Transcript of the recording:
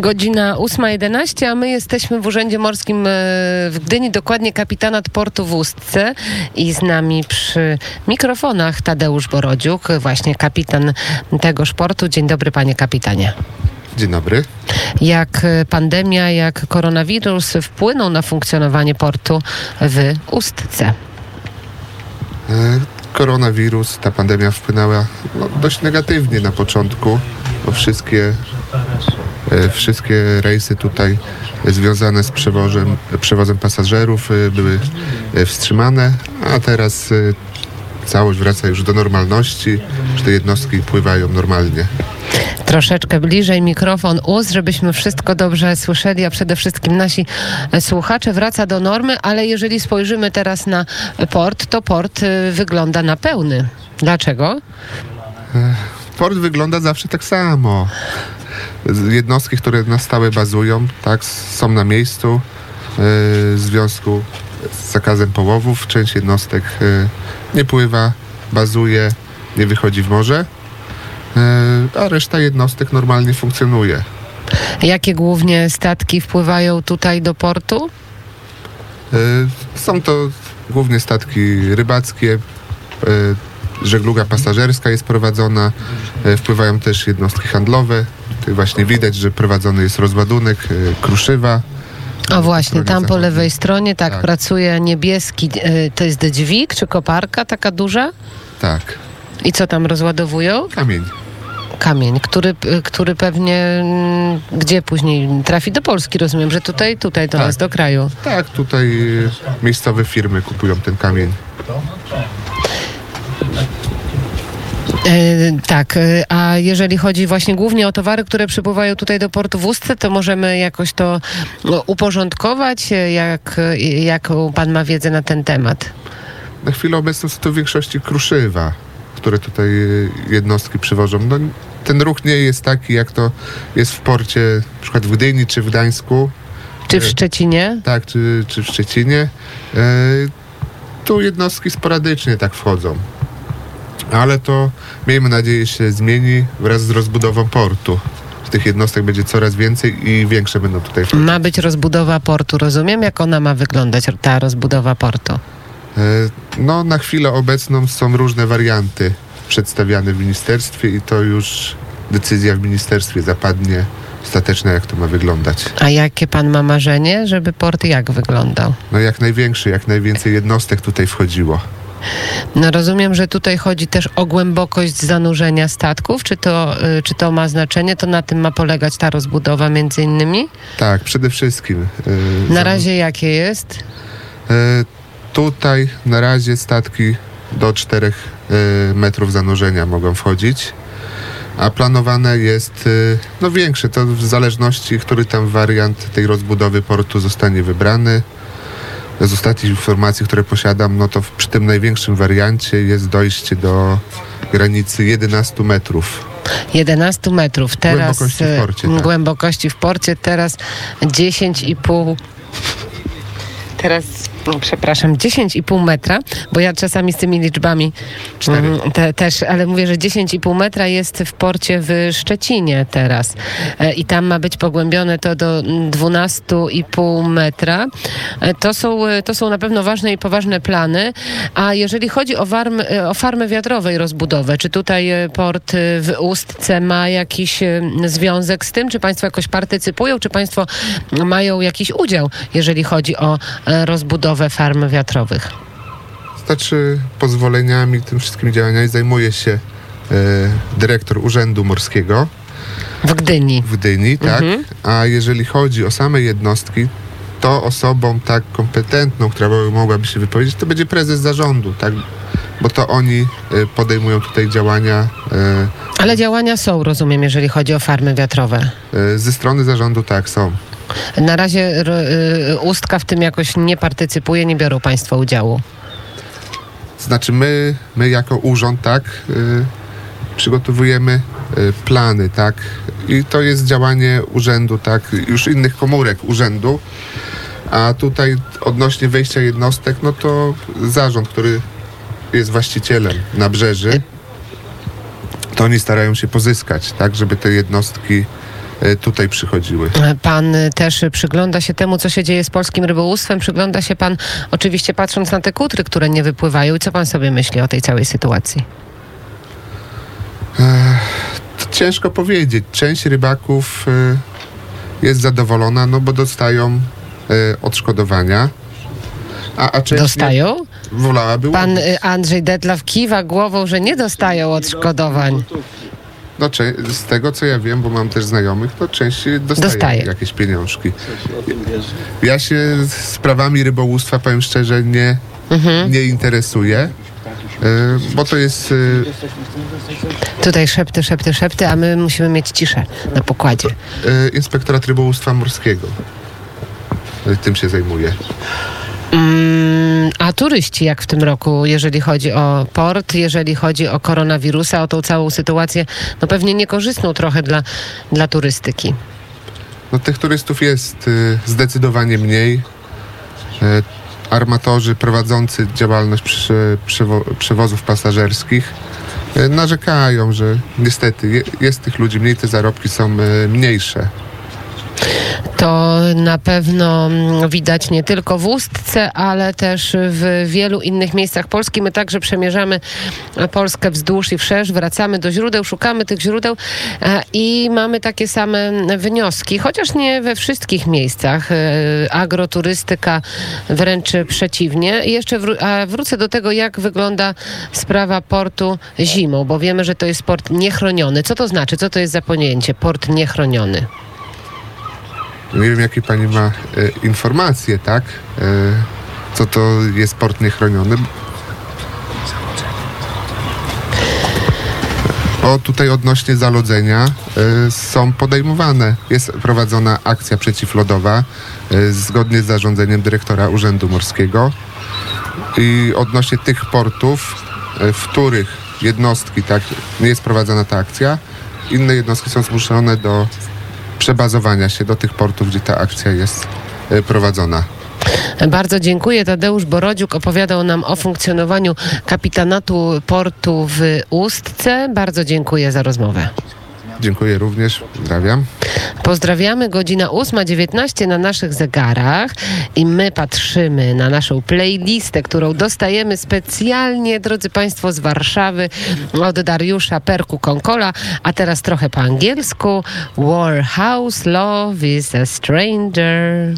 Godzina 8.11, a my jesteśmy w Urzędzie Morskim e, w Gdyni, dokładnie kapitanat portu w Ustce i z nami przy mikrofonach Tadeusz Borodziuk, właśnie kapitan tegoż portu. Dzień dobry panie kapitanie. Dzień dobry. Jak pandemia, jak koronawirus wpłyną na funkcjonowanie portu w Ustce? E, Koronawirus, ta pandemia wpłynęła no, dość negatywnie na początku, bo wszystkie, wszystkie rejsy tutaj związane z przewozem, przewozem pasażerów e, były e, wstrzymane, a teraz e, całość wraca już do normalności, że te jednostki pływają normalnie. Troszeczkę bliżej mikrofon ust, żebyśmy wszystko dobrze słyszeli, a przede wszystkim nasi e, słuchacze wraca do normy, ale jeżeli spojrzymy teraz na port, to port e, wygląda na pełny. Dlaczego? Port wygląda zawsze tak samo. Jednostki, które na stałe bazują, tak, są na miejscu e, w związku z zakazem połowów. Część jednostek e, nie pływa, bazuje, nie wychodzi w morze, e, a reszta jednostek normalnie funkcjonuje. Jakie głównie statki wpływają tutaj do portu? Są to głównie statki rybackie, żegluga pasażerska jest prowadzona, e, wpływają też jednostki handlowe. Tutaj właśnie widać, że prowadzony jest rozładunek, e, kruszywa. O właśnie, tam po lewej stronie tak, Tak. pracuje niebieski, e, to jest dźwig czy koparka taka duża? Tak, I co tam rozładowują? kamień. Kamień, który, który pewnie mm, gdzie później trafi do Polski, rozumiem, że tutaj, tutaj do Tak. nas, do kraju. Tak, tutaj miejscowe firmy kupują ten kamień. E, tak, e, a jeżeli chodzi właśnie głównie o towary, które przypływają tutaj do portu w Ustce, to możemy jakoś to no, uporządkować? E, Jak, jaką pan ma wiedzę na ten temat? Na chwilę obecną są to w większości kruszywa, które tutaj jednostki przywożą. No, ten ruch nie jest taki, jak to jest w porcie, przykład w Gdyni czy w Gdańsku. Czy w Szczecinie? tak, czy, czy w Szczecinie. Tu jednostki sporadycznie tak wchodzą. Ale to miejmy nadzieję się zmieni wraz z rozbudową portu. Tych jednostek będzie coraz więcej i większe będą tutaj wchodzić. Ma być rozbudowa portu, rozumiem? Jak ona ma wyglądać, ta rozbudowa portu? E, no na chwilę obecną są różne warianty przedstawiane w ministerstwie i to już decyzja w ministerstwie zapadnie ostateczna, jak to ma wyglądać. A jakie pan ma marzenie, żeby port jak wyglądał? No jak największy, jak najwięcej jednostek tutaj wchodziło. No rozumiem, że tutaj chodzi też o głębokość zanurzenia statków. Czy to, y, czy to ma znaczenie? To na tym ma polegać ta rozbudowa między innymi? Tak, przede wszystkim. e, Na razie jakie jest? E, Tutaj na razie statki do 4 e, metrów zanurzenia mogą wchodzić, a planowane jest e, no większe, to w zależności, który tam wariant tej rozbudowy portu zostanie wybrany. Z ostatnich informacji, które posiadam, no to w- przy tym największym wariancie jest dojście do granicy 11 metrów. 11 metrów. Teraz Głębokości w y, porcie, tak. głębokości w porcie, teraz 10,5 Teraz, przepraszam, 10,5 metra, bo ja czasami z tymi liczbami mm, te, też, ale mówię, że 10,5 metra jest w porcie w Szczecinie teraz. E, i tam ma być pogłębione to do mm, 12,5 metra. E, To są, e, to są na pewno ważne i poważne plany, a jeżeli chodzi o, warm, o farmę wiatrowej rozbudowę, czy tutaj port w Ustce ma jakiś związek z tym, czy państwo jakoś partycypują, czy państwo mają jakiś udział, jeżeli chodzi o e, rozbudowę farm wiatrowych? Znaczy pozwoleniami, tym wszystkimi działaniami zajmuje się e, dyrektor Urzędu Morskiego. W Gdyni. w Dyni, tak? A jeżeli chodzi o same jednostki, to osobą tak kompetentną, która by- mogłaby się wypowiedzieć, to będzie prezes zarządu, tak? Bo to oni y, podejmują tutaj działania y, Ale działania są, rozumiem, jeżeli chodzi o farmy wiatrowe. ze strony zarządu, tak, są. Na razie y, Ustka w tym jakoś nie partycypuje, nie biorą państwo udziału. Znaczy my, my jako urząd, tak, y, przygotowujemy y, plany, tak? I to jest działanie urzędu, tak, już innych komórek urzędu. A tutaj odnośnie wejścia jednostek, no to zarząd, który jest właścicielem nabrzeży, to oni starają się pozyskać, tak, żeby te jednostki tutaj przychodziły. Pan y, też przygląda się temu, co się dzieje z polskim rybołówstwem. Przygląda się pan oczywiście patrząc na te kutry, które nie wypływają. I co pan sobie myśli o tej całej sytuacji? Ciężko powiedzieć. Część rybaków e, jest zadowolona, no bo dostają e, odszkodowania. A, a część Dostają? wolałaby Pan Andrzej Detlaw kiwa głową, że nie dostają odszkodowań. No, z tego co ja wiem, bo mam też znajomych, to część dostaje, Dostaje. jakieś pieniążki. Ja się sprawami rybołówstwa, powiem szczerze, nie, Mhm. nie interesuję, e, bo to jest e, Tutaj szepty, szepty, szepty, a my musimy mieć ciszę na pokładzie. e, Inspektorat Rybołówstwa Morskiego. Tym się zajmuje. Mm, a turyści jak w tym roku, jeżeli chodzi o port, jeżeli chodzi o koronawirusa, o tą całą sytuację, no pewnie niekorzystną trochę dla, dla turystyki. No, tych turystów jest y, zdecydowanie mniej. E, Armatorzy prowadzący działalność przy, przewo- przewozów pasażerskich e, narzekają, że niestety je, jest tych ludzi mniej, te zarobki są e, mniejsze. To na pewno mm, widać nie tylko w Ustce, ale też w wielu innych miejscach Polski. My także przemierzamy Polskę wzdłuż i wszerz, wracamy do źródeł, szukamy tych źródeł e, i mamy takie same wnioski, chociaż nie we wszystkich miejscach. E, Agroturystyka wręcz przeciwnie. I jeszcze wró- wrócę do tego, jak wygląda sprawa portu zimą, bo wiemy, że to jest port niechroniony. Co to znaczy? Co to jest za pojęcie port niechroniony? Nie wiem, jakie pani ma e, informacje, tak? E, co to jest port niechroniony. O, tutaj odnośnie zalodzenia e, są podejmowane. Jest prowadzona akcja przeciwlodowa zgodnie z zarządzeniem dyrektora Urzędu Morskiego. I odnośnie tych portów, w których jednostki, tak, nie jest prowadzona ta akcja, inne jednostki są zmuszone do przebazowania się do tych portów, gdzie ta akcja jest e, prowadzona. Bardzo dziękuję. Tadeusz Borodziuk opowiadał nam o funkcjonowaniu kapitanatu portu w Ustce. Bardzo dziękuję za rozmowę. Dziękuję również, pozdrawiam. Pozdrawiamy, godzina 8.19 na naszych zegarach i my patrzymy na naszą playlistę, którą dostajemy specjalnie, drodzy Państwo, z Warszawy od Dariusza Perku Konkola, a teraz trochę po angielsku. Warhouse Love is a Stranger.